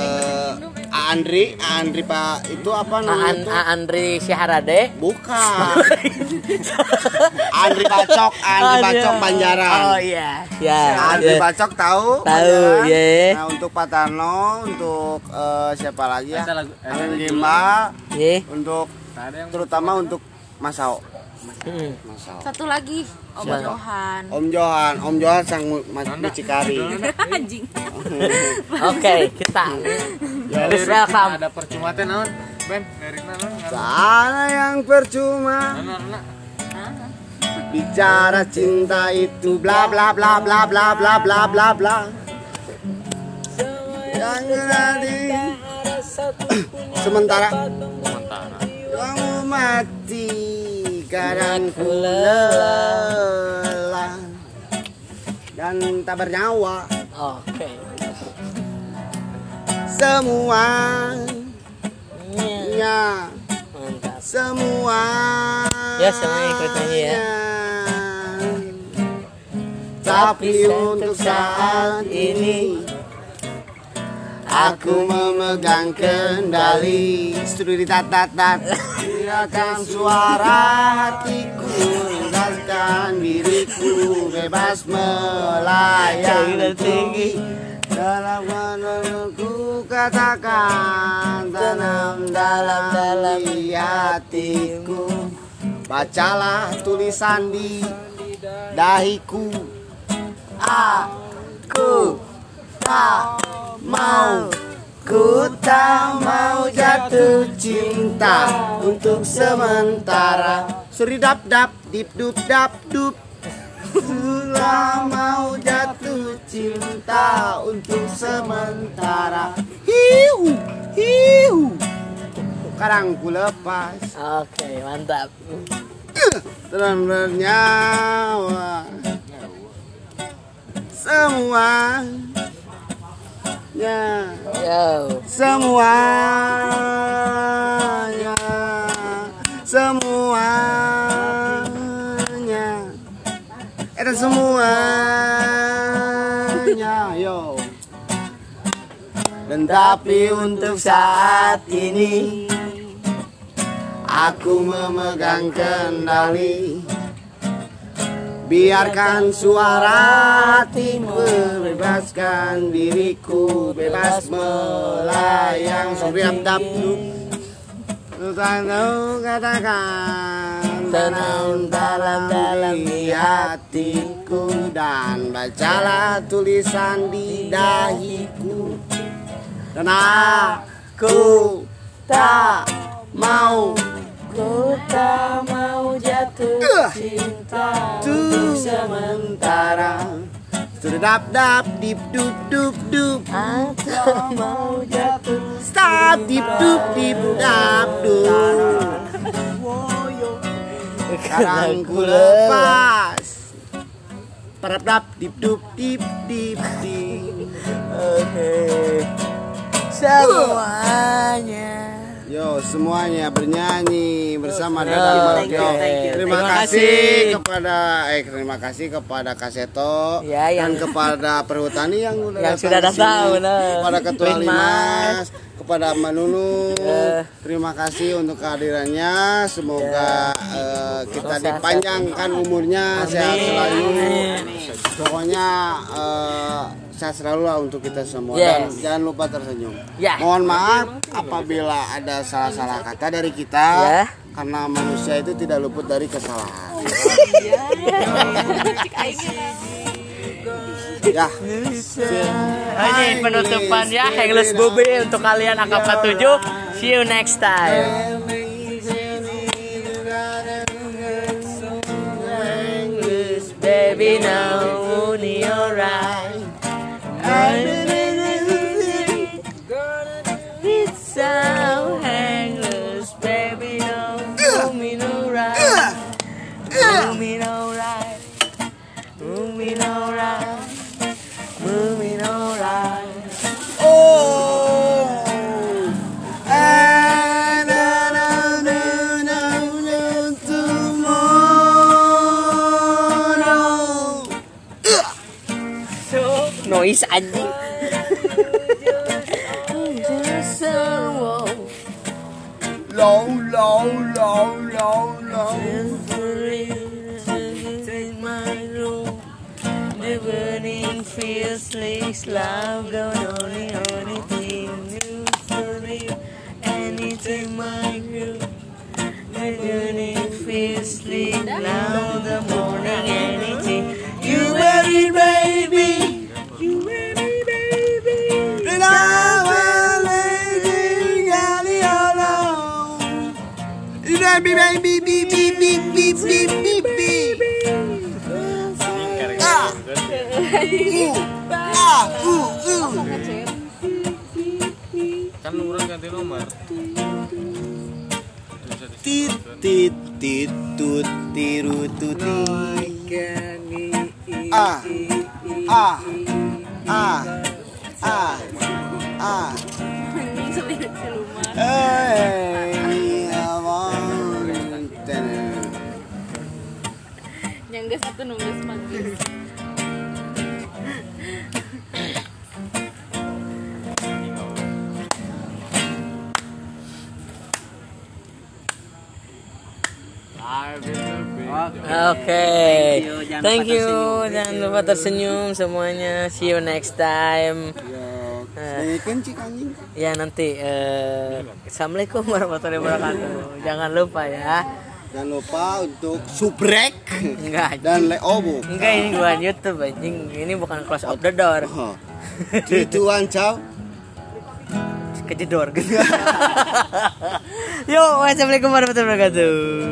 Andri, A Andri Pak itu apa namanya? Aan, tuh? Andri Syaharade. Bukan. Andri Bacok, Andri Bacok Banjaran. Oh iya. Ya. Andri ya. Bacok tahu? Tahu, Banjaran? iya. Nah, untuk Pak Tarno, untuk eh, siapa lagi ya? Amin Gimba, Iya. untuk terutama untuk Masao. Hmm. Masao. Satu lagi Om Siapa? Johan. Om Johan, Om Johan sang mucikari. Anjing. Oke, kita. Ya, Terus welcome. Ada percuma teh naon? Ben, lirik naon? Sana yang percuma bicara cinta itu bla bla bla bla bla bla bla bla bla. Yang tadi sementara Sementara. kamu mati kadang ku lelah dan tak bernyawa Oke. semua Iya. nya Mantap. semua Ya, semuanya ikut nyanyi ya. tapi untuk saat ini aku memegang kendali. Studi tat tat tat Teriakan suara hatiku Ringkaskan diriku. Bebas melayang tinggi. Dalam menurutku katakan Tanam dalam dalam di hatiku. Bacalah tulisan di dahiku. Aku tak mau. Ku tak mau jatuh cinta Untuk sementara. Suri dap dap dip dup dap dup. Sudah mau jatuh cinta Untuk sementara. Hiu Hiu. Sekarang ku lepas. Oke, mantap. dan bernyawa. Semua ya. Yo. semuanya semuanya. Itu semuanya. Yo. Dan tapi untuk saat ini Aku memegang kendali Biarkan suara hatimu Bebaskan diriku Bebas melayang Suriap dapnu Tahu katakan Tenang dalam dalam di hatiku Dan bacalah tulisan di dahiku. Dan aku tak mau Ku tak mau jatuh cinta Tuh. sementara. Sedap dap dip dup dup dup. Atau mau jatuh Stop dip dup dip dap dup. Sekarang ku lepas. Parap dap dip dup dip dip dip. Oke. Semuanya Yo semuanya bernyanyi bersama Oh, Dadang you. Terima, kasih kepada eh terima kasih kepada Kaseto Ya, yang- dan kepada perhutani yang udah Yang datang sudah datang, kepada ketua. Limas, kepada Manunu. Ya. Terima kasih untuk kehadirannya. Semoga eh, kita Sehat. dipanjangkan umurnya sehat selalu. Amin. Pokoknya eh, sehat selalu lah untuk kita semua Yes. dan jangan lupa tersenyum. Ya. Mohon maaf apabila ada salah-salah kata dari kita Ya. karena manusia itu tidak luput dari kesalahan. ya. Oh, ini penutupan ya Hangless Bobby untuk kalian angka 47 See you next time Baby now time voice anjing low low low low low The burning feels like love gone on anything new for me Anything my group The burning feels like love Baby, baby, beep, beep, beep, beep. Ah. Uh. Ah, uh, uh. Kan orang ganti nomor. tit tit tit tut tiru tuti ah ah ah ah ah Hey, Geus satu nunggu manggis. Oke, thank you. Jangan lupa tersenyum semuanya. See you next time. Anjing. Ya nanti. eh, Assalamualaikum warahmatullahi wabarakatuh. Jangan lupa ya. Jangan lupa untuk subrek Enggak. dan leobo. Enggak ini bukan YouTube anjing. Ini bukan close of the door. Oh. Tituan caw. Kejedor gitu. Yo, wassalamualaikum warahmatullahi wabarakatuh.